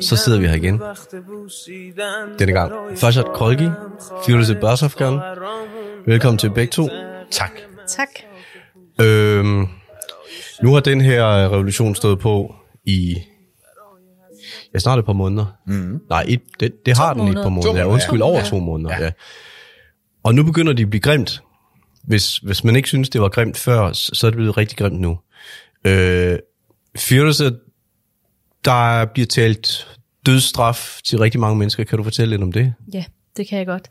Så sidder vi her igen. Denne gang Farshad Kolgi, Firuze Barsafkan. Velkommen til begge to. Tak. Tak. Øhm, nu har den her revolution stået på i ja, snart et par måneder. Mm. Nej, et, det, det har den i et par måneder. måneder. Ja, undskyld, ja. over to måneder. Ja. Ja. Og nu begynder de at blive grimt. Hvis, hvis man ikke synes, det var grimt før, så så er det blevet rigtig grimt nu. Øh, Fyrelse, der bliver talt dødsstraf til rigtig mange mennesker. Kan du fortælle lidt om det? Ja, det kan jeg godt.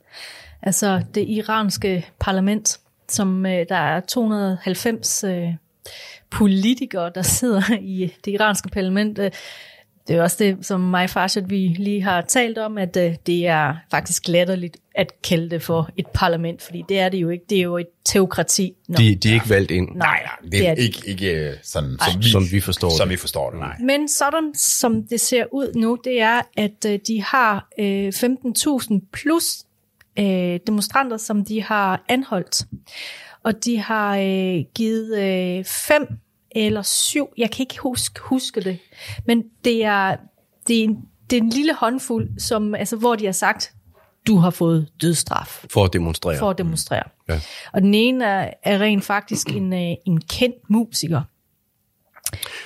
Altså, det iranske parlament, som øh, der er 290 øh, politikere, der sidder i det iranske parlament, øh, det er også det, som mig Farshad, vi lige har talt om, at øh, det er faktisk latterligt at kalde det for et parlament, fordi det er det jo ikke. Det er jo et teokrati. Nå. De, de er ikke valgt ind, Nej, Nej, det er ikke, ikke øh, sådan, som vi, som vi forstår som det. vi forstår det. Nej. Men sådan som det ser ud nu, det er, at øh, de har øh, 15.000 plus øh, demonstranter, som de har anholdt. Og de har øh, givet øh, fem eller syv, jeg kan ikke huske, huske det, men det er, det er, en, det er en lille håndfuld, som, altså, hvor de har sagt, du har fået dødsstraf For at demonstrere. for at demonstrere. Ja. Og den ene er, er rent faktisk en, øh, en kendt musiker.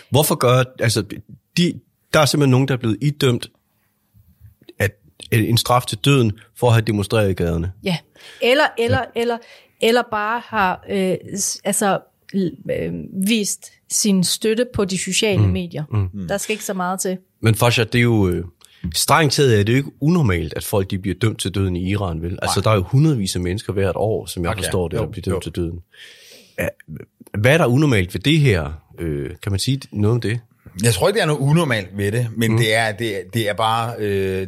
Hvorfor gør, altså, de, der er simpelthen nogen, der er blevet idømt at, en straf til døden for at have demonstreret i gaderne. Ja, eller, eller, ja. eller, eller bare har øh, altså, øh, vist sin støtte på de sociale mm. medier. Mm. Der skal ikke så meget til. Men Fasha, det er jo, øh, strengt taget er det jo ikke unormalt, at folk de bliver dømt til døden i Iran, vel? Altså, der er jo hundredvis af mennesker hvert år, som jeg Okay. forstår det, der bliver dømt jo. til døden. Hvad er der unormalt ved det her? Øh, kan man sige noget om det? Jeg tror ikke, det er noget unormalt ved det, men mm. det, er, det, er- det er bare øh,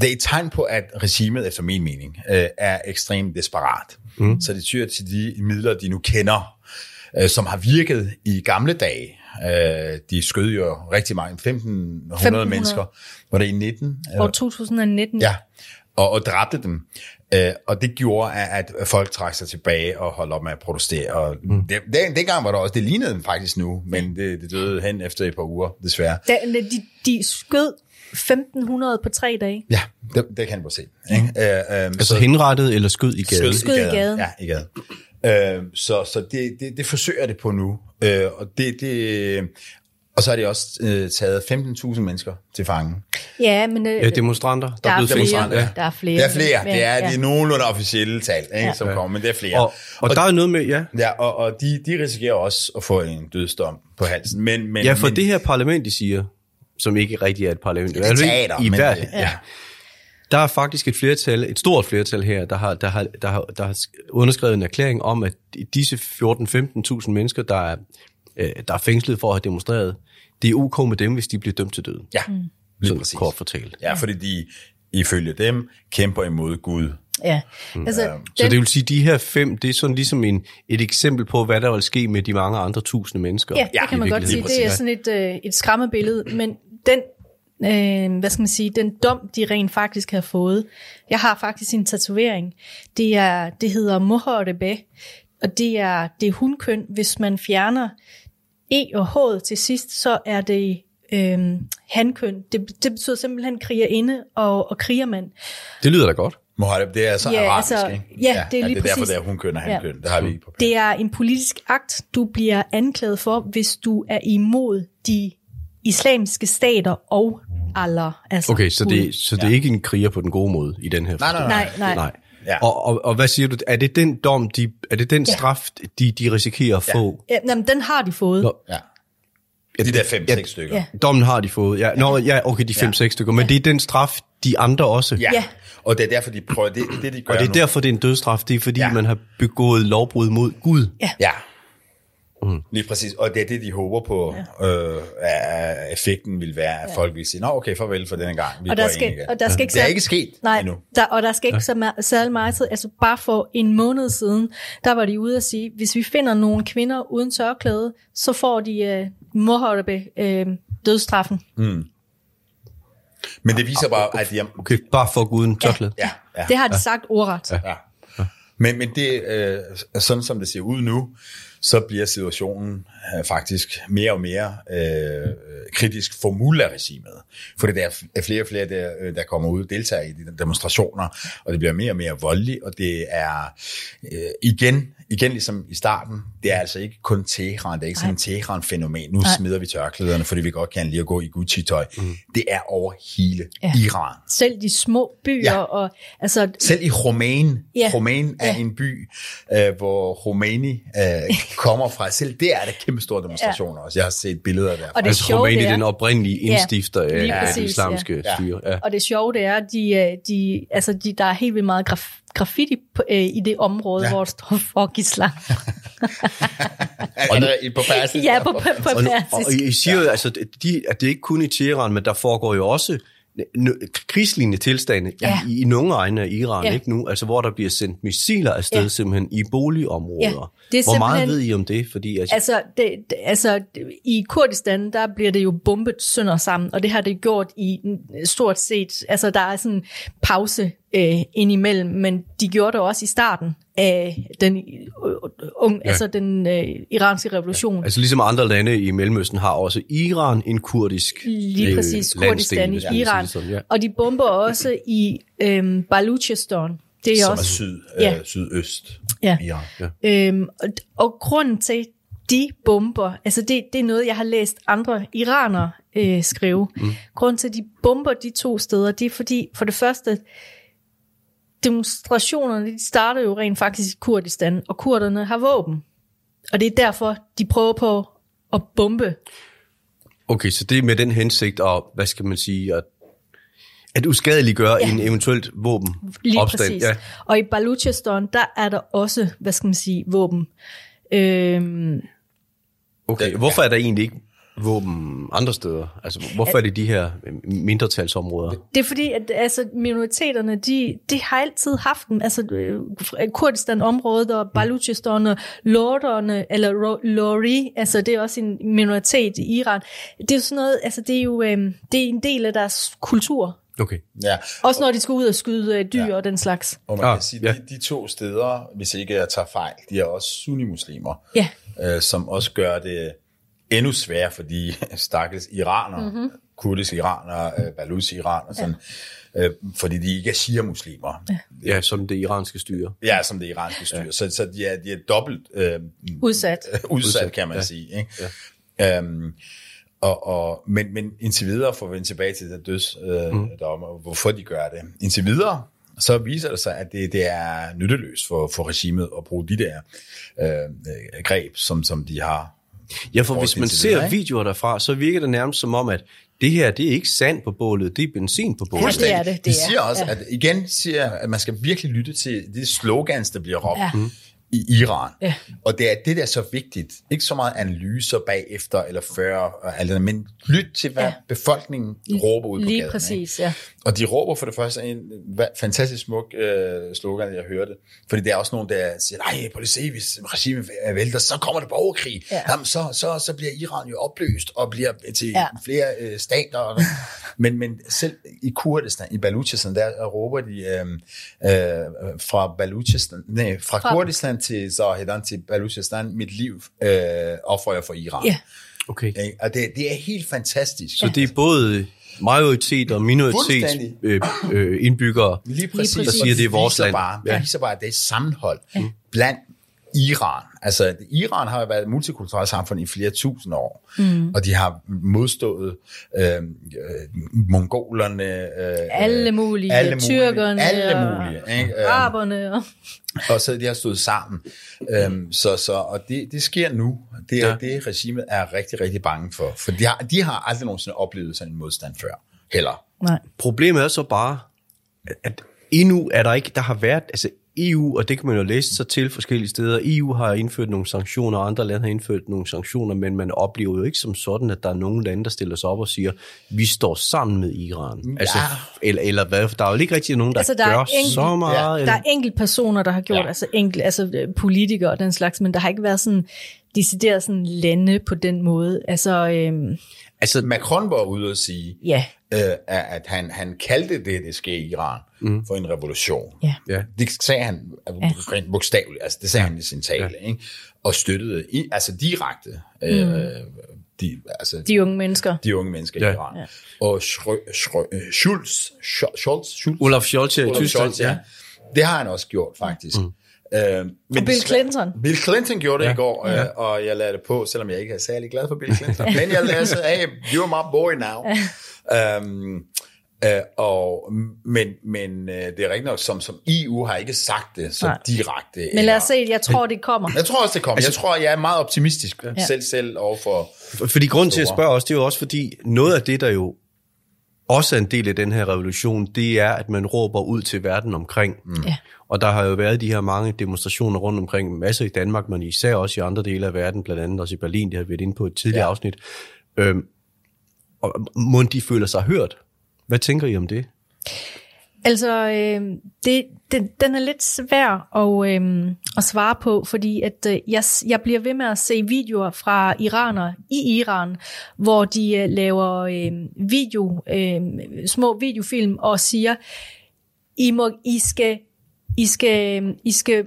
det er et tegn på, at regimet, efter min mening, øh, er ekstremt desperat. Mm. Så det tyder til de midler, de nu kender, øh, som har virket i gamle dage. Øh, de skød jo rigtig mange, 1500 1500. mennesker. Var det i 19? År 2019. Ja, og, og dræbte dem. Øh, og det gjorde, at, at folk trak sig tilbage og holdt op med at protestere. Og mm. det, den, dengang var der også, det lignede dem faktisk nu, men det, det døde hen efter et par uger, desværre. Da, de, de skød 1500 på tre dage. Ja, det, det kan du se. Ikke? Øh, øh, Altså henrettet eller skød i gaden? Skød i gaden. Ja, i gaden. Øh, så så det, det, det forsøger det på nu. Øh, og, det, det, og så har de også øh, taget 15.000 mennesker til fange. Ja, men øh, Ja, demonstranter, der, der er er blevet flere. Ja. Der er flere. Det er flere. Det er, Ja. det er nogenlunde officielle tal, ikke, Ja. som kommer, men det er flere. Og, og der er noget med, ja, Ja, og, og de, de risikerer også at få en dødsdom på halsen. Men, men, ja for men, det her parlament, de siger, som ikke rigtig er et parlament, Det er altså, teater, i men hver, det- ja. Der er faktisk et flertal, et stort flertal her, der har, der har, der har, der har underskrevet en erklæring om, at disse 14-15.000 mennesker, der er, øh, der er fængslet for at have demonstreret, det er ok med dem, hvis de bliver dømt til døden. Ja, lige Sådan præcis. kort fortalt. Ja, fordi de ifølge dem kæmper imod Gud. Ja, altså, Så den, det vil sige, at de her fem, det er sådan ligesom en, et eksempel på, hvad der vil ske med de mange andre tusinde mennesker. Ja, det Ja, kan man godt sige. Det er sådan et, øh, et skræmmebillede, men den, øh, hvad skal man sige, den dom, de rent faktisk har fået, jeg har faktisk en tatovering, det, er, det hedder Mohorebe, og det er, det er hundkøn. Hvis man fjerner E og H til sidst, så er det øh, hankøn. Det, det betyder simpelthen krigerinde og, og krigermand. Det lyder da godt. Mohadeb, det er så Ja, arabisk, altså, ikke? ja, det er lige det er derfor, præcis. det er hun køn og han Ja. Det har vi ikke på plads. Det er en politisk akt, du bliver anklaget for, hvis du er imod de islamiske stater og Allah. Altså Okay, så det, så det er ikke en kriger på den gode måde i den her Nej, nej. Nej, nej. Nej. Ja. Og, og, og hvad siger du? Er det den dom, de, er det den Ja. straf, de, de risikerer at få? Ja, jamen, den har de fået. Nå, Ja. Ja, De der det- fem-seks ja, stykker. Ja. Dommen har de fået. Ja, nå, ja okay, de 5-6 stykker. Men det er den straf, de andre også. Ja. Ja. Og det er derfor, de prøver, det, det de gør Og det er nu. derfor, det er en dødsstraf. Det er fordi, Ja. ja. man har begået lovbrud mod Gud. Ja. Mm. Lige præcis. Og det er det, de håber på, ja. øh, at effekten vil være, at folk vil sige, nå okay, farvel for denne gang. Vi Og går der ind skal, igen." og der skal ikke det er ikke sket Nej, endnu. der, og der skal ikke så ma- særlig meget tid. Altså bare for en måned siden, der var de ude at sige, hvis vi finder nogle kvinder uden tørklæde, så får de uh, Mohorebe uh, dødstraffen. Men det viser bare, at de Okay, bare for Guden tørklæde. ja, ja, Det har de sagt ordret. ja. Men, men det, øh, sådan som det ser ud nu, så bliver situationen øh, faktisk mere og mere øh, kritisk for Mullah-regimet. For det er flere og flere, der, øh, der kommer ud og deltager i de demonstrationer, og det bliver mere og mere voldeligt, og det er øh, igen igen ligesom i starten, det er altså ikke kun Teheran, det er ikke sådan en Teheran-fænomen. Nu Nej. smider vi tørklæderne, fordi vi godt kan lide at gå i Gucci-tøj. Mm. Det er over hele ja. Iran. Selv de små byer. Ja. Og, altså, Selv i Rumæn. Ja. Rumæn er ja. en by, øh, hvor Rumæni øh, kommer fra. Selv det er der kæmpe store demonstrationer ja. også. Jeg har set billeder derfra. Og det altså sjove, Rumæni, det er, den oprindelige indstifter ja, af det islamske ja. styre. Ja. Og det sjove det er, de, øh, de, altså, de, der er helt vildt meget graf graffiti på, øh, i det område, ja. hvor der står for Gisland. og, på persisk? Ja, på, på, på persisk. Og, og, I siger jo, altså, de, at det er ikke kun i Teheran, men der foregår jo også krigslignende tilstande ja. i, i nogle egne af Iran, ja. ikke nu, altså hvor der bliver sendt missiler afsted ja. simpelthen i boligområder. Ja. Det er hvor meget ved I om det? Fordi, altså, altså, det, altså, i Kurdistan, der bliver det jo bombet sønder sammen, og det har det gjort i stort set, altså der er sådan pause øh, indimellem, men de gjorde det også i starten af den, øh, unge, ja. altså den øh, iranske revolution. Altså ligesom andre lande i Mellemøsten har også Iran en kurdisk Lige øh, præcis, Kurdistan i Iran. Sådan, ja. Og de bomber også i øh, Baluchistan. Det er Som også, er syd, øh, ja. sydøst ja. Iran. Ja. Øhm, og, og grunden til, de bomber, altså det, det er noget, jeg har læst andre iranere øh, skrive. Mm. Grunden til, at de bomber de to steder, det er fordi, for det første, demonstrationerne de starter jo rent faktisk i Kurdistan, og kurderne har våben. Og det er derfor, de prøver på at bombe. Okay, så det er med den hensigt, og hvad skal man sige, at, at uskadeliggøre ja. en eventuelt våben Lige opstand. præcis. Ja. Og i Baluchistan, der er der også, hvad skal man sige, våben. Øhm, okay, hvorfor er der egentlig ikke våben andre steder? Altså, hvorfor er det de her mindretalsområder? Det er fordi, at altså, minoriteterne, de, de har altid haft dem. Altså, øh, Kurdistan-området og Baluchistan og Lorderne, eller Lori, altså det er også en minoritet i Iran. Det er jo sådan noget, altså det er jo øh, det er en del af deres kultur. Okay. Ja. Også når de skal ud og skyde øh, dyr ja. og den slags. Og man ah, kan sige, ja. de, de to steder, hvis ikke jeg tager fejl, de er også sunnimuslimer, ja. øh, som også gør det endnu sværere for de stakkels iranere, mm-hmm. kurdiske iranere, øh, baluchi iranere, sådan, ja. øh, fordi de ikke er shia-muslimer. Ja. ja, som det iranske styre. Ja, som det iranske styre. Ja. Så, så de, er, de er dobbelt øh, udsat. udsat, kan man ja. sige. Ikke? Ja. Øhm, og, og, men, men indtil videre, for at vende tilbage til det døds, øh, mm. hvorfor de gør det. Indtil videre, så viser det sig, at det, det er nytteløst for, for regimet at bruge de der øh, greb, som, som de har Ja, for hvis man ser videoer derfra, så virker det nærmest som om, at det her, det er ikke sand på bålet, det er benzin på bålet. Ja, det er det. Det, det siger også, ja. at igen siger, at man skal virkelig lytte til de slogans, der bliver råbt. Ja. I Iran. Ja. Og det er det, der er så vigtigt. Ikke så meget analyser bagefter eller før, men lyt til, hvad ja. befolkningen råber ud på Lige gaden. præcis, ja. Og de råber for det første en fantastisk smuk øh, slogan, jeg hørte. Fordi der er også nogen, der siger, nej, prøv at se, hvis regimet vælter, så kommer det borgerkrig. Ja. Jamen, så, så, så bliver Iran jo opløst og bliver til ja. flere øh, stater. men, men selv i Kurdistan, i Baluchistan, der råber de øh, øh, fra Baluchistan, nej, fra, fra Kurdistan til Zahedan til Baluchistan, mit liv øh, offrer jeg for Iran. Ja. Okay. Og det, det er helt fantastisk. Så det er både majoritet og minoritet øh, øh, indbyggere, Lige præcis. der siger, det er vores land. Bare, ja. Det viser bare, at det er sammenhold ja. blandt Iran. Altså, Iran har jo været et multikulturelt samfund i flere tusind år, mm. og de har modstået øh, øh, mongolerne, øh, alle mulige, alle mulige tyrkerne, alle mulige, ikke? Øh, araberne. Og... og så de har stået sammen. Øhm, så, så, og det, det sker nu. Det er ja. det, regimet er rigtig, rigtig bange for. For de har, de har aldrig nogensinde oplevet sådan en modstand før. Heller. Nej. Problemet er så bare, at endnu er der ikke, der har været, altså EU, og det kan man jo læse sig til forskellige steder, EU har indført nogle sanktioner, andre lande har indført nogle sanktioner, men man oplever jo ikke som sådan, at der er nogen lande, der stiller sig op og siger, vi står sammen med Iran. Ja. Altså, eller, eller hvad? Der er jo ikke rigtig nogen, der, altså, der gør enkelt, så meget. Ja. Der er enkelt personer, der har gjort, ja. altså, enkelt, altså politikere og den slags, men der har ikke været sådan decideret sådan lande på den måde. Altså, øhm, Altså, Macron var ude at sige, ja, øh, at han, han kaldte det, det sker i Iran, mm. for en revolution. ja. Ja. Det sagde han rent bogstaveligt, altså det sagde han i sin tale, ikke? og støttede i, altså direkte øh, de, altså, De unge mennesker. de unge mennesker Ja. i Iran. Ja. Og Schrö, Schrö, øh, Schulz, Sch- Scholz, Schulz, Olaf Scholz i Olaf Tyskland, Scholz, ja. Det har han også gjort, faktisk. Mm. Øh, men Og Bill Clinton. Bill Clinton gjorde det ja. i går, øh, og jeg lagde det på, selvom jeg ikke er særlig glad for Bill Clinton. men jeg lagde hey, you're my boy now. Um, øh, og, men men øh, det er rigtigt nok, som, som EU har ikke sagt det så Nej. direkte. Men lad os se, jeg tror, det kommer. Jeg tror også, det kommer. Jeg tror, jeg er meget optimistisk ja. selv selv overfor... Fordi grund til at spørge os, det er jo også fordi, noget af det, der jo også er en del af den her revolution, det er, at man råber ud til verden omkring. Mm. Ja. Og der har jo været de her mange demonstrationer rundt omkring, masser i Danmark, men især også i andre dele af verden, blandt andet også i Berlin, det har vi været inde på et tidligere. Ja. afsnit. Øhm, og må de føler sig hørt? Hvad tænker I om det? Altså, øh, det, den, den er lidt svær at, øh, at svare på, fordi at øh, jeg, jeg bliver ved med at se videoer fra iranere i Iran, hvor de øh, laver øh, video, øh, små videofilm og siger, I, må, I, skal, I, skal, I skal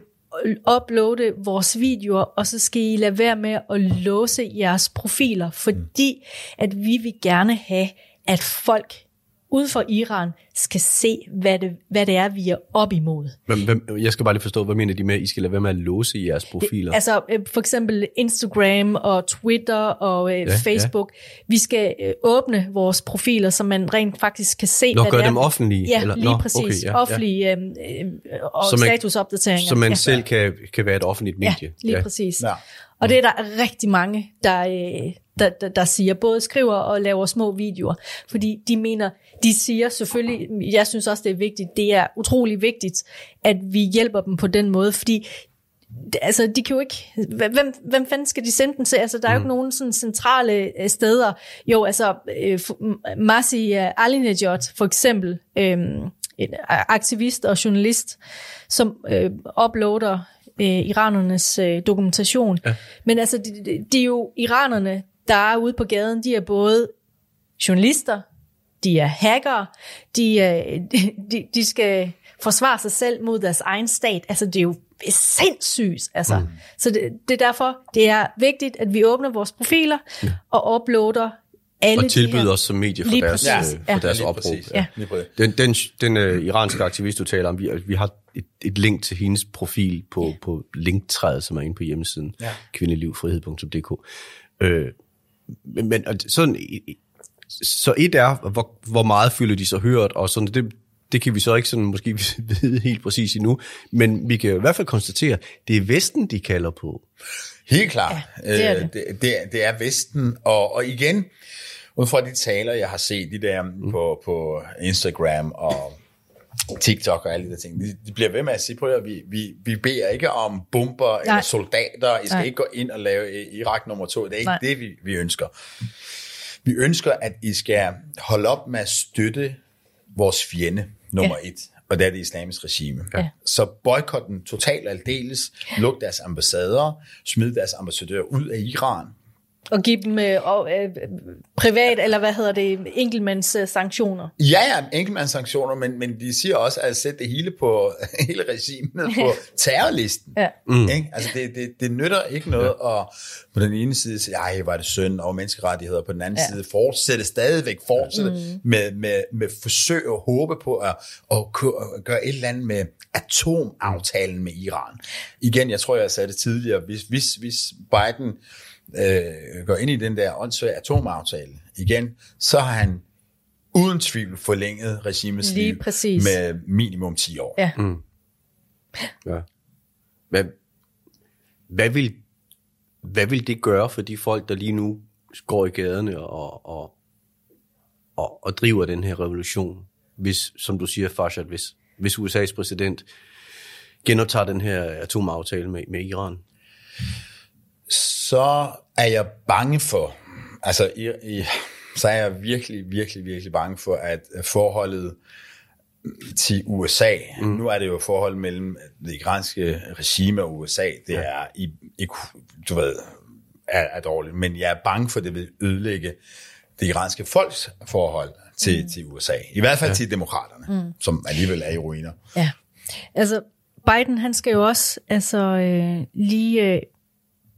uploade vores videoer, og så skal I lade være med at låse jeres profiler, fordi at vi vil gerne have, at folk ude for Iran skal se, hvad det, hvad det er, vi er op imod. Hvem, hvem, jeg skal bare lige forstå, hvad mener de med, at I skal lade være med at låse jeres profiler? Altså øh, for eksempel Instagram og Twitter og øh, Ja, ja, Facebook. Ja. Vi skal øh, åbne vores profiler, så man rent faktisk kan se, Nå, hvad gør det er. dem offentlige? Ja, eller? lige Nå, præcis. okay, ja, ja. Offentlige øh, øh, og Så man- statusopdateringer. Så man ja. selv kan, kan være et offentligt medie? Ja, lige ja. præcis. Ja. Og det er der rigtig mange, der, øh, der, der, der siger, både skriver og laver små videoer, fordi de mener, de siger selvfølgelig, jeg synes også, det er vigtigt, det er utrolig vigtigt, at vi hjælper dem på den måde, fordi altså, de kan jo ikke, hvem, hvem fanden skal de sende den til? Altså, der er jo ikke nogen sådan centrale øh, steder. Jo, altså, øh, Masi øh, Alinejad, for eksempel, øh, en aktivist og journalist, som øh, uploader øh, iranernes øh, dokumentation. Ja. Men altså, de, de, de er jo iranerne, der er ude på gaden, de er både journalister, de er hackere, de, øh, de, de skal forsvare sig selv mod deres egen stat. Altså, det er jo sindssygt. Altså. Mm. Så det, det er derfor, det er vigtigt, at vi åbner vores profiler ja. og uploader alle Og tilbyder de her. os som medie for Lige deres, præcis, øh, ja. for deres Lige opråb. præcis. Ja. Præcis. Den, den, den uh, iranske aktivist, du taler om, vi, vi har et, et link til hendes profil på, ja. på linktræet, som er inde på hjemmesiden, Ja. kvindelivfrihed.dk. Øh, men, men sådan, så et er, hvor, hvor meget føler de sig hørt, og sådan, det, det kan vi så ikke sådan måske vide helt præcis endnu, men vi kan i hvert fald konstatere, det er Vesten, de kalder på. Helt klart. Ja, det er Øh, det. det, det, er- det er Vesten, og, og igen, ud fra de taler, jeg har set, de der mm. på, på Instagram og TikTok og alle de der ting, de, de bliver ved med at sige, prøv at vi, vi, vi beder ikke om bomber Nej. eller soldater, I skal Nej. ikke gå ind og lave Irak nummer to, det er ikke Nej. det, vi, vi ønsker. Vi ønsker, at I skal holde op med at støtte vores fjende nummer Ja. et, og det er det islamiske regime. Ja. Så boykot den totalt aldeles, luk deres ambassader, smid deres ambassadører ud af Iran. Og give dem øh, og, øh, privat, eller hvad hedder det, enkeltmands øh, sanktioner. Ja, ja, enkeltmandssanktioner, men, men de siger også at sætte det hele på hele regimet på terrorlisten. Ja. Mm. Ikke? Altså det, det, det nytter ikke noget at på den ene side sige, ej, var det synd og menneskerettigheder, på den anden Ja. ja. side fortsætte stadigvæk, fortsætte mm. med, med, med forsøg at håbe på at, at at gøre et eller andet med atomaftalen med Iran. Igen, jeg tror, jeg sagde det tidligere, hvis, hvis, hvis Biden øh, går ind i den der åndssvage atomaftale igen, så har han uden tvivl forlænget regimets Lige liv præcis. med minimum 10 år. Ja. Ja. Hvad, hvad, vil, hvad vil det gøre for de folk, der lige nu går i gaderne og, og, og, og driver den her revolution, hvis, som du siger, Farshad, hvis, hvis USA's præsident genoptager den her atomaftale med, med Iran? Så er jeg bange for, altså i, i, så er jeg virkelig, virkelig, virkelig bange for, at forholdet til USA, mm. nu er det jo forhold mellem det iranske regime og USA, det ja. er i, i, du ved, er, er dårligt, men jeg er bange for, at det vil ødelægge det iranske folks forhold til, mm. til USA. I hvert fald ja. til demokraterne, mm. som alligevel er i ruiner. Ja, altså Biden han skal jo også altså, øh, lige øh,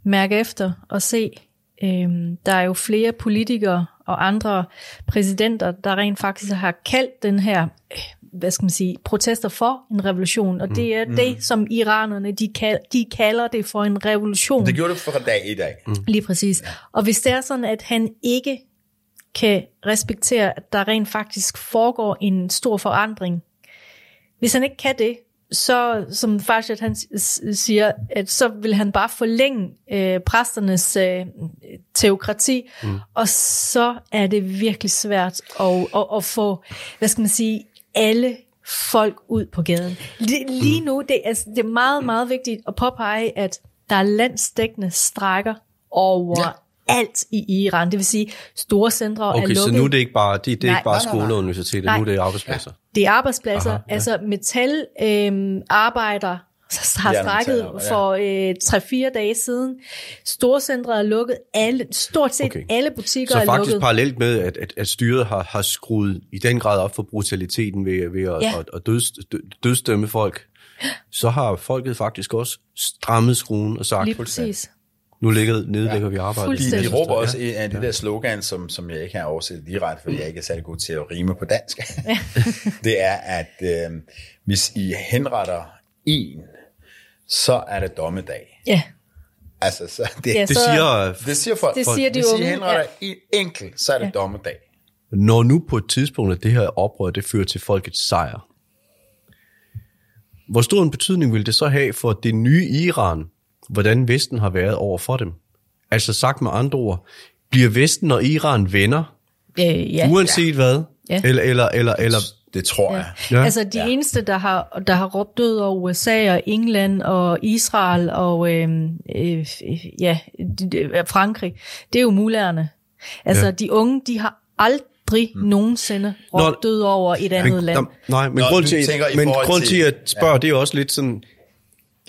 mærke efter og se, øh, der er jo flere politikere og andre præsidenter, der rent faktisk har kaldt den her øh, hvad skal man sige, protester for en revolution, og det er mm. det, som iranerne, de, kal, de kalder det for en revolution. Det gjorde det for dag i dag. Mm. Lige præcis. Og hvis det er sådan, at han ikke kan respektere, at der rent faktisk foregår en stor forandring, hvis han ikke kan det, så som Farshad han siger, at så vil han bare forlænge øh, præsternes øh, teokrati, mm. og så er det virkelig svært at, at, at få, hvad skal man sige, alle folk ud på gaden. Lige mm. nu, det er, det er meget, meget vigtigt at påpege, at der er landsdækkende strækker over alt i Iran. Det vil sige, store centre okay, er lukket. Okay, så nu er det ikke bare, det, det er nej, ikke bare skole og universiteter, nej, nu er det arbejdspladser? Ja, det er arbejdspladser. Aha, ja. Altså metalarbejder, øh, har strækket for øh, 3-4 dage siden. Storcentre er lukket. Alle, stort set okay. alle butikker er lukket. Så faktisk parallelt med, at, at, at styret har, har skruet i den grad op for brutaliteten ved, ved at, ja. at, at døds, dødstømme folk, så har folket faktisk også strammet skruen og sagt, Lige præcis. Nu ligger, nedlægger ja. vi arbejdet. De, de råber også en af de ja. der slogan, som, som jeg ikke har oversat lige ret, fordi jeg ikke er særlig god til at rime på dansk. Ja. det er, at øh, hvis I henretter en, så er det dommedag. Ja. Altså, så det, ja, så, det siger, det siger folk. Det siger de hvis I henretter ja. en enkelt, så er det ja. dommedag. Når nu på et tidspunkt, at det her oprør, det fører til folkets sejr, hvor stor en betydning vil det så have for det nye Iran, hvordan Vesten har været over for dem. Altså sagt med andre ord, bliver Vesten og Iran venner? Øh, ja. Uanset ja. hvad? Ja. Eller, eller, eller, eller det tror jeg. Ja. Altså de ja. eneste, der har, der har råbt død over USA og England og Israel og øh, øh, ja, Frankrig, det er jo mulærerne. Altså ja. de unge, de har aldrig mm. nogensinde råbt død over et andet men, land. Nej, men Nå, grund til, men grund til at spørge, ja. det er også lidt sådan,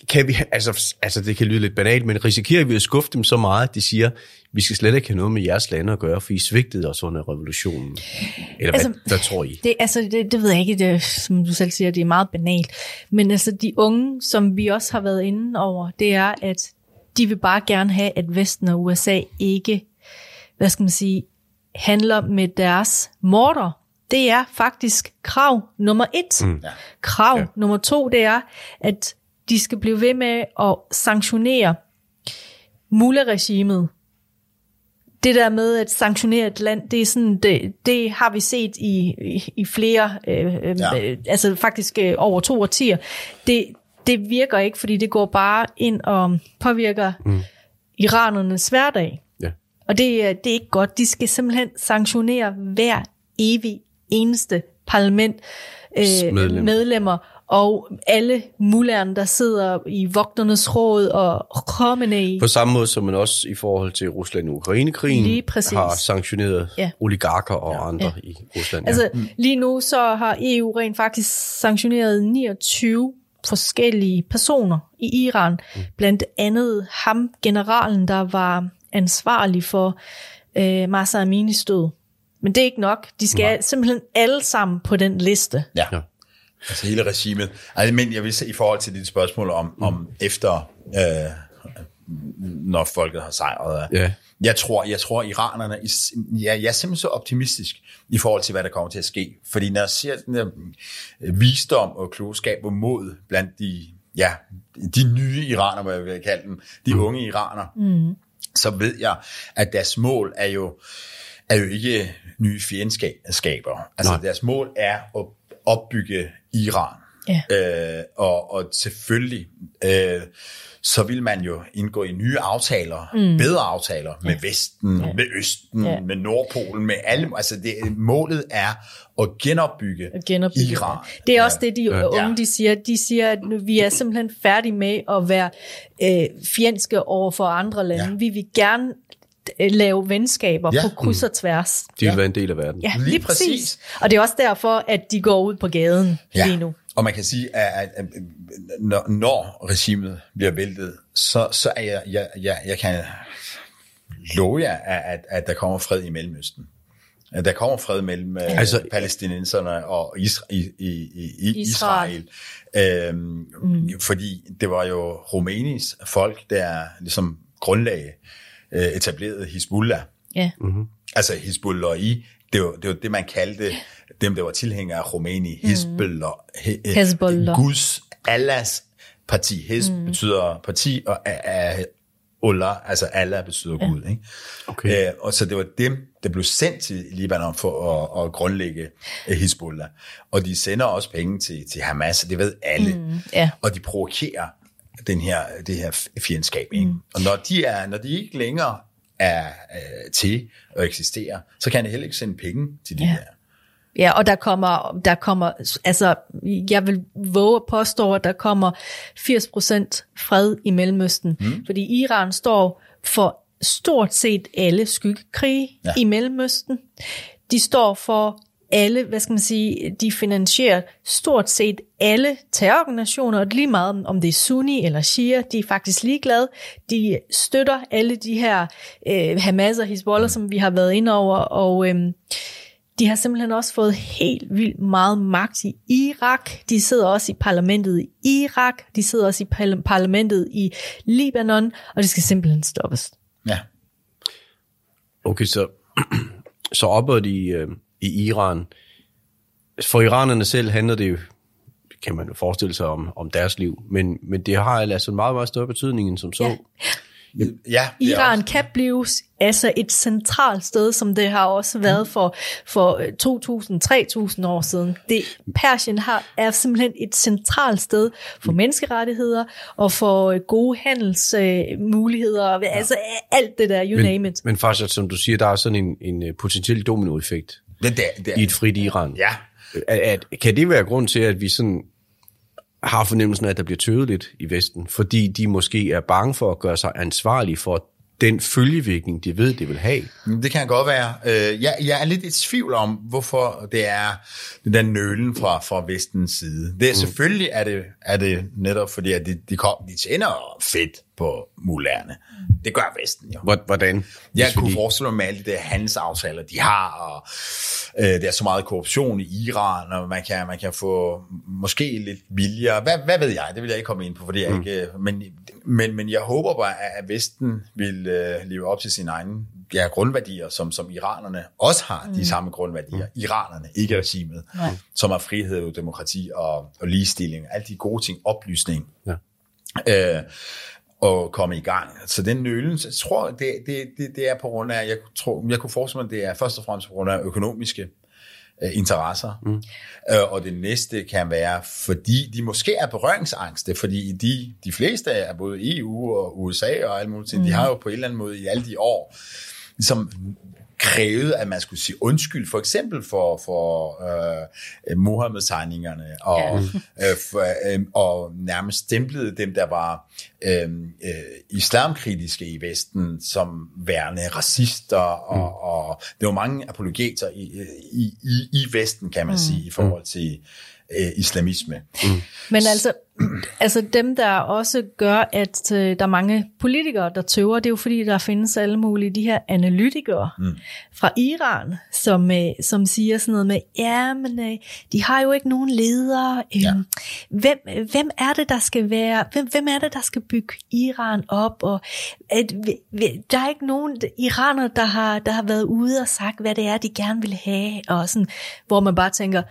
kan vi, altså, altså det kan lyde lidt banalt, men risikerer vi at skuffe dem så meget, at de siger, vi skal slet ikke have noget med jeres lande at gøre, for I svigtede os under revolutionen? Eller altså, hvad, hvad tror I? Det, altså, det, det ved jeg ikke, det, som du selv siger, det er meget banalt. Men altså de unge, som vi også har været inde over, det er, at de vil bare gerne have, at Vesten og USA ikke, hvad skal man sige, handler med deres morder. Det er faktisk krav nummer et. Mm. Krav ja. nummer to, det er, at de skal blive ved med at sanktionere Mula-regimet. Det der med at sanktionere et land, det er sådan, det, det har vi set i, i, i flere, øh, øh ja. øh, altså faktisk øh, over to årtier. Det, det virker ikke, fordi det går bare ind og påvirker mm. iranernes hverdag. Ja. Og det, det er ikke godt. De skal simpelthen sanktionere hver evig eneste parlament øh, medlemmer. medlemmer og alle mullerne, der sidder i vogternes råd og Khomeini. På samme måde som man også i forhold til Rusland og Ukraine-krigen har sanktioneret ja. oligarker og ja. andre ja. i Rusland. Altså ja. lige nu så har EU rent faktisk sanktioneret 29 forskellige personer i Iran. Mm. Blandt andet ham, generalen, der var ansvarlig for øh, Masa Aminis død. Men det er ikke nok. De skal Nej. simpelthen alle sammen på den liste. Ja. Ja. Altså hele regimet. Altså, men jeg vil se i forhold til dit spørgsmål om, mm. om efter, øh, når folket har sejret. Ja. Jeg tror, jeg tror iranerne, jeg, jeg er simpelthen så optimistisk i forhold til, hvad der kommer til at ske. Fordi når jeg ser den der øh, visdom og klogskab og mod blandt de, ja, de nye iranere, hvad jeg vil kalde dem, de mm. unge iranere, mm. så ved jeg, at deres mål er jo, er jo ikke nye fjendskaber. Altså Nej. deres mål er at opbygge Iran. Ja. Øh, og, og selvfølgelig, øh, så vil man jo indgå i nye aftaler, mm. bedre aftaler ja. med Vesten, ja. med Østen, ja. med Nordpolen, med alle. Altså det, målet er at genopbygge, at genopbygge Iran. Det er også det, de ja. unge de siger. De siger, at vi er simpelthen færdige med at være øh, fjendske over for andre lande. Ja. Vi vil gerne lave venskaber ja. på kryds og tværs. De vil ja. være en del af verden. Ja, lige, lige præcis. præcis. Og det er også derfor, at de går ud på gaden ja. lige nu. Og man kan sige, at, at, at når, når regimet bliver væltet, så, så er jeg, jeg, jeg, jeg kan love jer, at, at, at der kommer fred i Mellemøsten. At der kommer fred mellem ja. Altså- palæstinenserne og Isra- i, i, i, i Israel. Israel. Øhm, mm. Fordi det var jo Rumænis folk, der ligesom grundlagde, øh, etablerede Hezbollah. Ja. Altså Hezbollah i, det var, det var det, man kaldte dem, der var tilhængere af Khomeini. Hezbollah. He, øh, Hezbollah. Guds, Allahs parti. Hez mm. betyder parti, og Allah, altså Allah betyder ja. Gud. Ikke? Okay. Øh, og så det var dem, der blev sendt til Libanon for at, at grundlægge øh, Hezbollah. Og de sender også penge til, til Hamas, det ved alle. Mm, ja. Og de provokerer den her, det her fjendskab. Ikke? Mm. Og når de, er, når de ikke længere er øh, til at eksistere, så kan de heller ikke sende penge til de Ja. der. Ja, og der kommer, der kommer, altså, jeg vil våge at påstå, at der kommer 80% fred i Mellemøsten, mm. fordi Iran står for stort set alle skyggekrige. Ja. i Mellemøsten. De står for alle, hvad skal man sige, de finansierer stort set alle terrororganisationer, og lige meget om det er Sunni eller Shia, de er faktisk ligeglade. De støtter alle de her øh, Hamas og Hezbollah, som vi har været inde over, og øh, de har simpelthen også fået helt vildt meget magt i Irak. De sidder også i parlamentet i Irak. De sidder også i parlamentet i Libanon, og det skal simpelthen stoppes. Ja. Okay, så, så opad de... øh, i Iran. For iranerne selv handler det jo, kan man jo forestille sig om, om deres liv, men, men det har altså en meget, meget større betydning end som så. Ja. Ja. Ja, Iran også- kan blive altså et centralt sted, som det har også været for, for øh, 2.000-3.000 år siden. Det, Persien har, er simpelthen et centralt sted for menneskerettigheder og for øh, gode handelsmuligheder, øh, altså alt det der, you name Men, it. men faktisk, som du siger, der er sådan en, en øh, potentiel dominoeffekt Det, det, det, i et frit Iran. Ja, At, at, kan det være grund til, at vi sådan har fornemmelsen af, at der bliver tøvet lidt i Vesten, fordi de måske er bange for at gøre sig ansvarlige for den følgevirkning, de ved, det vil have? det kan godt være. Øh, Jeg, jeg er lidt i tvivl om, hvorfor det er den der nølen fra, fra vestens side. Det er selvfølgelig er det, er det netop fordi, at de, de, kom, de tjener fedt på mulærerne. Det gør Vesten jo. Hvor- Hvordan? Jeg kunne vi- forestille mig med alle de der handelsaftaler, de har, og øh, der er så meget korruption i Iran, og man kan, man kan få måske lidt billigere. Hvad, hvad ved jeg? Det vil jeg ikke komme ind på, fordi jeg ikke... Men, men, men jeg håber bare, at Vesten vil øh, leve op til sine egne ja, grundværdier, som, som iranerne også har, de samme grundværdier. Iranerne, ikke regimet, Nej. som er frihed, demokrati og, og ligestilling. Alle de gode ting, oplysning Ja. øh, og komme i gang. Så den nølen, så jeg tror, det, det, det, det er på grund af, jeg, tror, jeg kunne forestille mig, det er først og fremmest på grund af økonomiske øh, interesser. Mm. Øh, og det næste kan være, fordi de måske er berøringsangste, fordi de, de fleste af både EU og USA og alle mulige ting, mm. de har jo på en eller anden måde i alle de år, ligesom krævede, at man skulle sige undskyld, for eksempel for, for øh, Mohammed-tegningerne, og, ja. øh, for, øh, og nærmest stemplede dem, der var øh, øh, islamkritiske i Vesten, som værende racister, og, mm. og det var mange apologeter i, i, i, i Vesten, kan man mm. sige, i forhold til øh, islamisme. Mm. Men altså, altså dem, der også gør, at øh, der er mange politikere, der tøver, det er jo fordi, der findes alle mulige de her analytikere mm. fra Iran, som, øh, som siger sådan noget med, ja, men øh, de har jo ikke nogen ledere. Øh, Ja. hvem, hvem er det, der skal være, hvem, hvem er det, der skal bygge Iran op? Og at, vi- vi- der er ikke nogen iraner, der har, der har været ude og sagt, hvad det er, de gerne vil have, og sådan, hvor man bare tænker,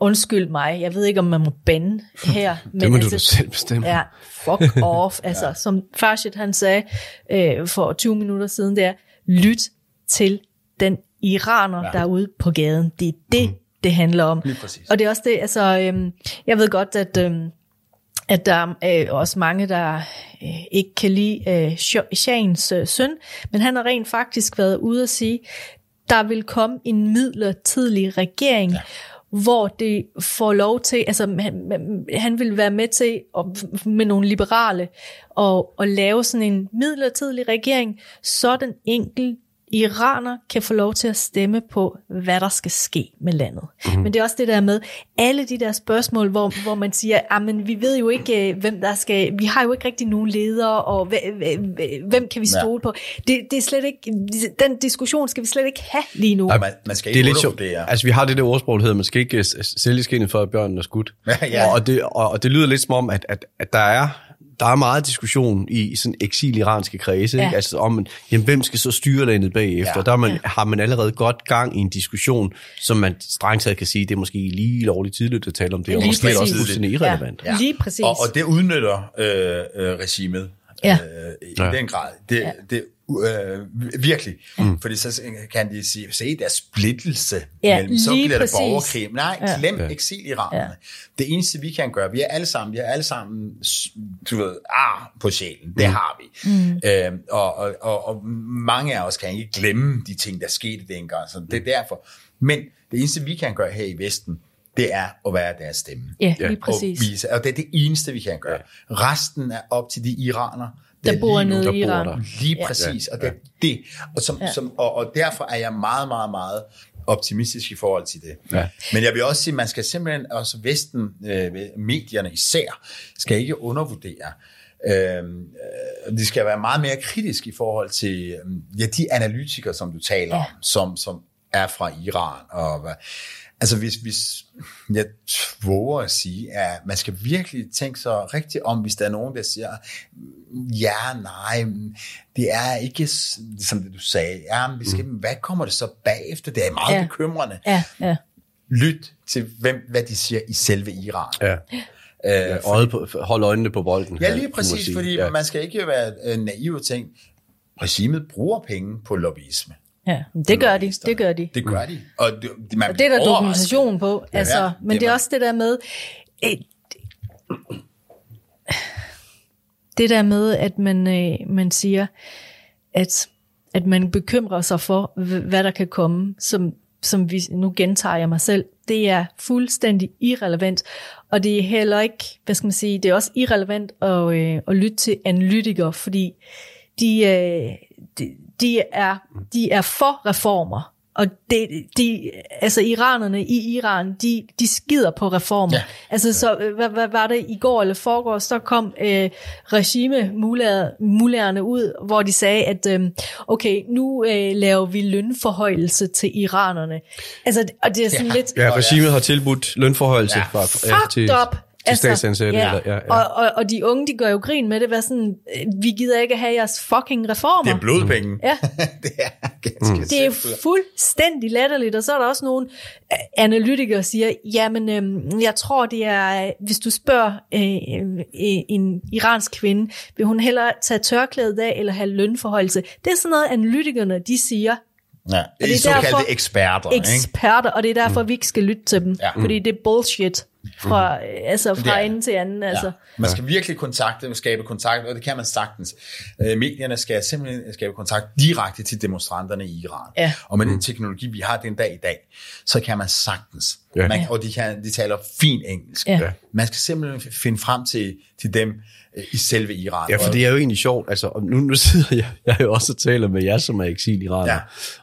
undskyld mig, jeg ved ikke, om man må bande her. men Det må altså, du selv bestemme. Ja, fuck off. Altså, ja. som Farshid han sagde øh, for 20 minutter siden, det er, lyt til den iraner, ja. der er ude på gaden. Det er det, mm. det handler om. Og det er også det, altså, øhm, jeg ved godt, at, øhm, at der er øh, også mange, der øh, ikke kan lide øh, Sh- Shahens øh, søn, men han har rent faktisk været ude at sige, der vil komme en midlertidig regering, ja hvor det får lov til, altså han, han vil være med til at, med nogle liberale og, og lave sådan en midlertidig regering, så den enkelte iraner kan få lov til at stemme på, hvad der skal ske med landet. Mm-hmm. Men det er også det der med, alle de der spørgsmål, hvor, hvor man siger, men vi ved jo ikke, øh, hvem der skal, vi har jo ikke rigtig nogen ledere, og hvem kan vi stole ja. på? Det, det er slet ikke, den diskussion skal vi slet ikke have lige nu. Nej, man, man skal ikke det er lidt sjovt. Altså, vi har det der ordsprog, der hedder, man skal ikke øh, sælge skinnet for, at børnene er skudt. Ja, ja. Og, det, og, og det lyder lidt som om, at, at, at der er der er meget diskussion i sådan eksil-iranske kredse, ja. ikke? altså om, jamen, hvem skal så styre landet bagefter? Ja. Der man, ja. har man allerede godt gang i en diskussion, som man strengt taget kan sige, det er måske lige lovligt tidligt at tale om det, og måske præcis. også fuldstændig irrelevant. Ja. Ja. Lige præcis. Og, og det udnytter øh, øh, regimet ja. øh, i ja. den grad. Det, ja. det øh, virkelig. Mm. Fordi så kan de sige, se, der er splittelse ja, mellem, så bliver præcis. det borgerkrig. Nej, ja. glem ja. eksiliranerne. Ja. Det eneste, vi kan gøre, vi er alle sammen, vi er alle sammen, du ved, ar på sjælen. Det mm. har vi. Mm. Øh, og, og, og, og mange af os kan ikke glemme de ting, der skete dengang. Så det er derfor. Men det eneste, vi kan gøre her i Vesten, det er at være deres stemme. Ja, lige præcis. Og, vise, og det er det eneste, vi kan gøre. Resten er op til de iranere, der bor nede i Iran. Lige præcis, ja. og det det. Og, som, ja. som, og, og derfor er jeg meget, meget, meget optimistisk i forhold til det. Ja. Men jeg vil også sige, at man skal simpelthen, også Vesten, øh, medierne især, skal ikke undervurdere, øh, de skal være meget mere kritiske i forhold til ja, de analytikere, som du taler ja. om, som, som er fra Iran. Og, Altså hvis, hvis jeg våger at sige, at man skal virkelig tænke sig rigtig om, hvis der er nogen, der siger, ja, nej, det er ikke som det du sagde, ja, vi skal, mm. hvad kommer det så bagefter? Det er meget ja. bekymrende. Ja, ja. Lyt til, hvem, hvad de siger i selve Iran. Ja. Øh, ja, øjet på, hold øjnene på bolden. Ja, lige præcis, fordi ja. man skal ikke være øh, naiv og tænke, regimet bruger penge på lobbyisme. Ja, det gør de, det gør de. Det gør de. Og det, man og det er der dokumentation på. Altså, ja, men det, det er også det der med, det der med, at man, øh, man siger, at, at man bekymrer sig for, hvad der kan komme, som, som vi, nu gentager jeg mig selv, det er fuldstændig irrelevant, og det er heller ikke, hvad skal man sige, det er også irrelevant at, øh, at lytte til analytikere, fordi de, øh, de, de er, de er for reformer. Og det, de, altså iranerne i Iran, de, de skider på reformer. Ja. Altså så, hvad, hvad var det i går eller forgår, så kom øh, regime mulæerne ud, hvor de sagde, at øh, okay, nu øh, laver vi lønforhøjelse til iranerne. Altså, og det er sådan ja. lidt... Ja, regimet har tilbudt lønforhøjelse. Ja. Fra, ja, til, up! Altså, statsansatte. Ja. Eller, ja, ja. Og, og, og de unge, de gør jo grin med det, hvad sådan, vi gider ikke have jeres fucking reformer. Det er blodpenge. Mm. Ja. det er ganske mm. Det er fuldstændig latterligt, og så er der også nogle øh, analytikere, der siger, jamen, øhm, jeg tror, det er, hvis du spørger øh, øh, en iransk kvinde, vil hun hellere tage tørklædet af, eller have lønforholdelse. Det er sådan noget, analytikerne, de siger, Ja, det er, det er såkaldte derfor, eksperter. Eksperter, ikke? og det er derfor, mm. vi ikke skal lytte til dem. Ja. Fordi det er bullshit fra, mm. altså fra ende til anden. Altså. Ja. Man skal virkelig kontakte, skabe kontakt, og det kan man sagtens. Øh, medierne skal simpelthen skabe kontakt direkte til demonstranterne i Iran. Ja. Og med den teknologi, vi har den dag i dag, så kan man sagtens. Ja. Man, og de, kan, de taler fint engelsk. Ja. Man skal simpelthen finde frem til, til dem, Øh, i selve Iran. Ja, for det er jo egentlig sjovt. Altså, nu, nu sidder jeg, jeg er jo også og taler med jer, som er eksil iraner. Ja.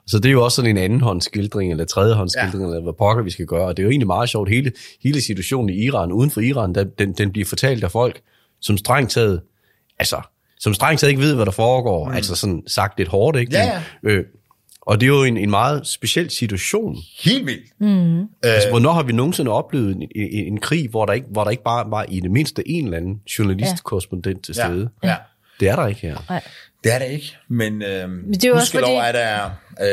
Så det er jo også sådan en andenhåndsskildring, eller tredjehåndsskildring, ja. eller hvad pokker vi skal gøre. Og det er jo egentlig meget sjovt. Hele, hele situationen i Iran, uden for Iran, den, den, den bliver fortalt af folk, som strengt taget, altså, som strengt taget ikke ved, hvad der foregår. Mm. Altså sådan sagt lidt hårdt, ikke? Ja, ja. Øh, og det er jo en, en meget speciel situation. Helt vildt. Mm. Altså, hvornår har vi nogensinde oplevet en, en, en krig, hvor der, ikke, hvor der ikke bare var i det mindste en eller anden journalistkorrespondent til stede? Ja. ja. Det er der ikke her. Nej. Det er det ikke, men, øh, det er også fordi... er der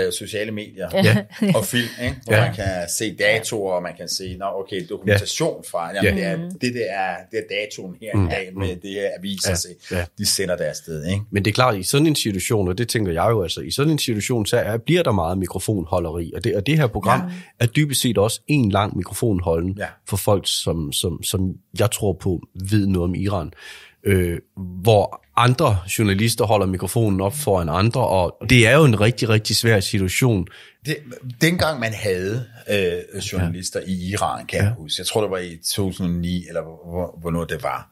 øh, sociale medier ja. og film, ikke? hvor ja. man kan se datoer, og man kan se, nå, okay, dokumentation fra, jamen, ja. det, er, det, det, er, det er datoen her mm. i dag, med det er aviser, ja. Se, ja. de sender deres sted. Ikke? Men det er klart, i sådan en situation, og det tænker jeg jo altså, i sådan en situation, så er, bliver der meget mikrofonholderi, og det, og det her program ja. er dybest set også en lang mikrofonholden ja. for folk, som, som, som jeg tror på ved noget om Iran øh, hvor andre journalister holder mikrofonen op foran andre, og det er jo en rigtig, rigtig svær situation. Det, dengang man havde øh, journalister ja. i Iran, kan ja. jeg huske, jeg tror det var i 2009, eller hvornår det var.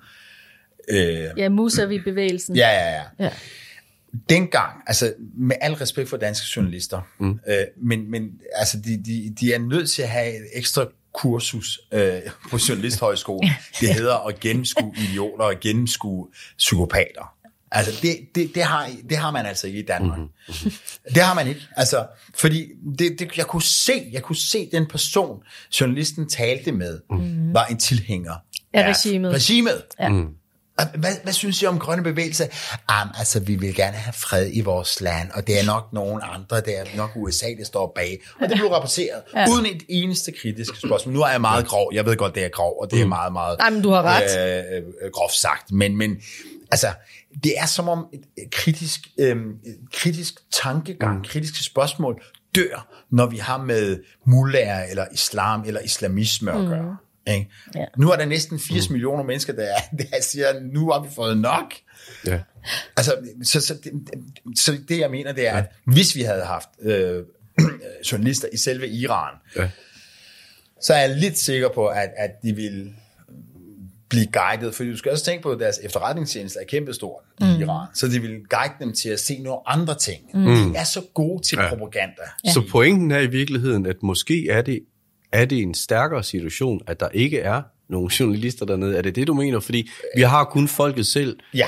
Øh, ja, Musavi-bevægelsen. Ja, ja, ja. ja. dengang, altså med al respekt for danske journalister, mm. øh, men, men altså, de, de, de er nødt til at have et ekstra kursus øh, på Journalisthøjskolen. Det hedder at gennemskue idioter og gennemskue psykopater. Altså, det, det, det, har, det har man altså ikke i Danmark. Mm-hmm. Det har man ikke. Altså, fordi det, det, jeg, kunne se, jeg kunne se, den person, journalisten talte med, mm-hmm. var en tilhænger af regimet. regimet. Ja. Mm. Hvad, hvad synes I om grønne bevægelser? Um, altså, vi vil gerne have fred i vores land, og det er nok nogen andre, det er nok USA, der står bag. Og det blev rapporteret, ja. uden et eneste kritisk spørgsmål. Nu er jeg meget grov, jeg ved godt, det er grov, og det er meget, meget Nej, men du har ret. Øh, øh, groft sagt. Men, men altså, det er som om et kritisk, øh, kritisk tankegang, mm. kritiske spørgsmål dør, når vi har med mullager eller islam eller islamisme at gøre. Mm. Ikke? Ja. Nu er der næsten 80 mm. millioner mennesker, der, der siger, nu har vi fået nok. Ja. Altså, så, så, det, så det jeg mener, det er, ja. at hvis vi havde haft øh, journalister i selve Iran, ja. så er jeg lidt sikker på, at, at de ville blive guidet, for du skal også tænke på, at deres efterretningstjeneste er kæmpestor mm. i Iran, så de vil guide dem til at se nogle andre ting. Mm. De er så gode til ja. propaganda. Ja. Så pointen er i virkeligheden, at måske er det er det en stærkere situation, at der ikke er nogen journalister dernede? Er det det, du mener? Fordi vi har kun folket selv. Ja.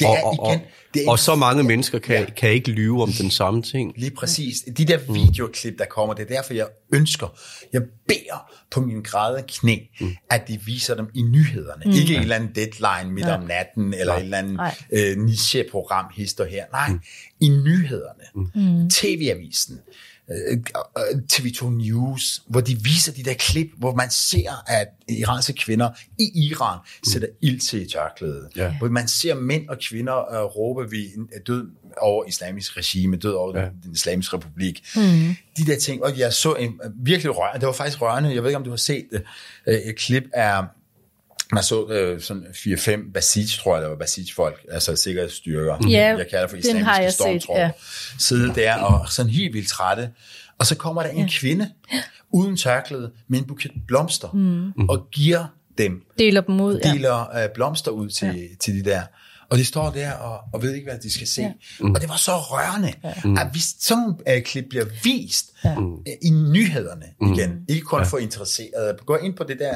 Det er og, igen, det er og så mange mennesker kan, ja. kan ikke lyve om den samme ting. Lige præcis. De der videoklip, der kommer, det er derfor, jeg ønsker, jeg beder på min græde knæ, mm. at de viser dem i nyhederne. Mm. Ikke en eller anden deadline midt ja. om natten, eller en eller anden øh, niche-program, hister her. Nej, mm. i nyhederne. Mm. TV-avisen. Øh, TV2 News, hvor de viser de der klip, hvor man ser, at iranske kvinder i Iran sætter ild til tørklædet. Ja. Hvor man ser mænd og kvinder uh, råbe, vi er død over islamisk regime, død over ja. den islamiske republik. Mm. De der ting, og jeg så en virkelig rørende, det var faktisk rørende, jeg ved ikke, om du har set det, et klip af man så øh, sådan 4-5 Basij, tror jeg, der var Basij-folk, altså sikkerhedsstyrker, ja, jeg kalder for islamiske stormtropper, ja. sidde der og sådan helt vildt trætte. Og så kommer der en ja. kvinde uden tørklæde med en buket blomster mm. og giver dem, deler dem ud, deler ja. blomster ud til, ja. til de der. Og de står der og, og ved ikke, hvad de skal se. Ja. Mm. Og det var så rørende, ja. at hvis sådan nogle uh, klip bliver vist ja. uh, i nyhederne mm. igen, ikke kun ja. for interesserede, gå ind på det der,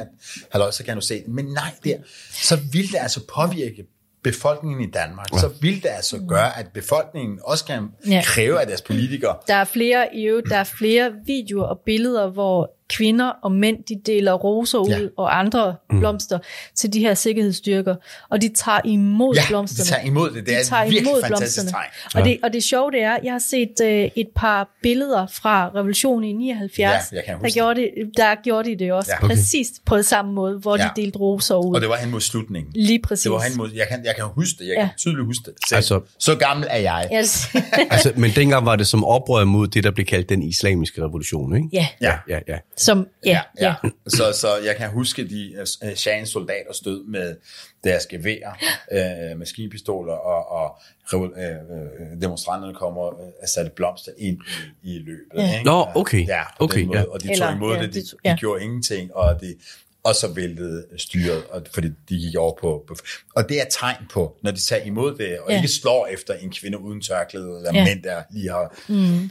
halløj, så kan du se det, men nej, der, så vil det altså påvirke befolkningen i Danmark, ja. så vil det altså gøre, at befolkningen også kan ja. kræve af deres politikere. Der er flere, der er flere videoer og billeder, hvor kvinder og mænd, de deler roser ud ja. og andre mm. blomster til de her sikkerhedsstyrker, og de tager imod ja, blomsterne. de tager imod det. Det de er tager virkelig imod fantastisk tegn. Ja. Og, det, og det sjove det er, jeg har set uh, et par billeder fra revolutionen i 79, ja, der, gjorde det, der gjorde de det også ja. okay. præcis på samme måde, hvor ja. de delte roser ud. Og det var hen mod slutningen. Lige præcis. Det var hen mod, jeg, kan, jeg kan huske det, jeg ja. kan tydeligt huske det. Selv. Altså, så gammel er jeg. Yes. altså, men dengang var det som oprør mod det, der blev kaldt den islamiske revolution, ikke? Ja. Ja, ja, ja. Som, ja, ja. ja. Så, så jeg kan huske, de uh, Shahens soldater stod med deres gevær, uh, maskinpistoler, og, og uh, demonstranterne kommer og uh, satte blomster ind i, i løbet. Ja. Ikke? Nå, okay. Ja, okay, måde, ja. Og de Eller, tog imod ja, det, de, de, ja. gjorde ingenting, og de, og så væltede styret, og, fordi de gik over på, på... Og det er tegn på, når de tager imod det, og ja. ikke slår efter en kvinde uden tørklæde, eller ja. mænd, der lige har... Mm.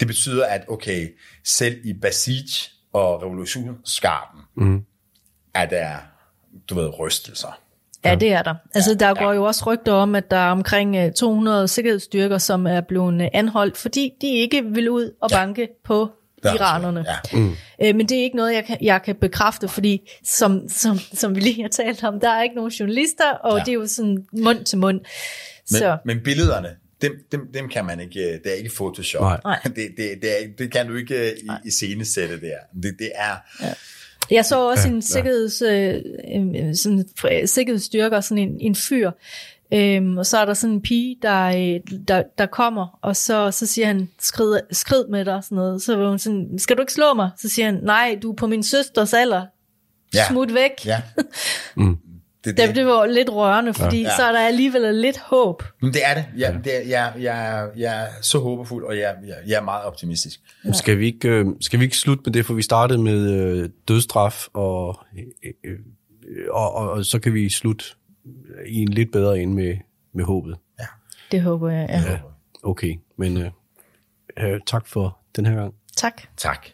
Det betyder, at okay, selv i Basij, og revolutionsskarpen, mm. er der, du ved, rystelser. Ja, det er der. Altså, der går ja. jo også rygter om, at der er omkring 200 øh, sikkerhedsstyrker, som er blevet øh, anholdt, fordi de ikke vil ud og banke ja. på der, iranerne. Ja. Mm. Øh, men det er ikke noget, jeg kan, jeg kan bekræfte, fordi som, som, som vi lige har talt om, der er ikke nogen journalister, og ja. det er jo sådan mund til mund. Men, så. men billederne, dem, dem, dem kan man ikke, det er ikke Photoshop. Nej. Det, det, det, er, det kan du ikke øh, i, i scenesætte der. Det, det er... Ja. Jeg så også en, sikkerheds, øh, sådan, sikkerhedsstyrker, sådan en, en fyr, Øhm, og så er der sådan en pige, der, øh, der, der kommer, og så, så siger han, skrid, skrid med dig, sådan noget. Så var hun sådan, skal du ikke slå mig? Så siger han, nej, du er på min søsters alder. Ja. Smut væk. Ja. mm. Det, det. det var lidt rørende, fordi ja. så er der alligevel lidt håb. Men det er det. Jeg, det er, jeg, jeg, jeg er så håbefuld, og jeg, jeg, jeg er meget optimistisk. Ja. Skal, vi ikke, øh, skal vi ikke slutte med det, for vi startede med øh, dødstraf, og, øh, og, og, og så kan vi slutte i en lidt bedre ende med, med håbet. Ja. Det håber jeg, ja. Ja, okay. Men øh, tak for den her gang. Tak. Tak.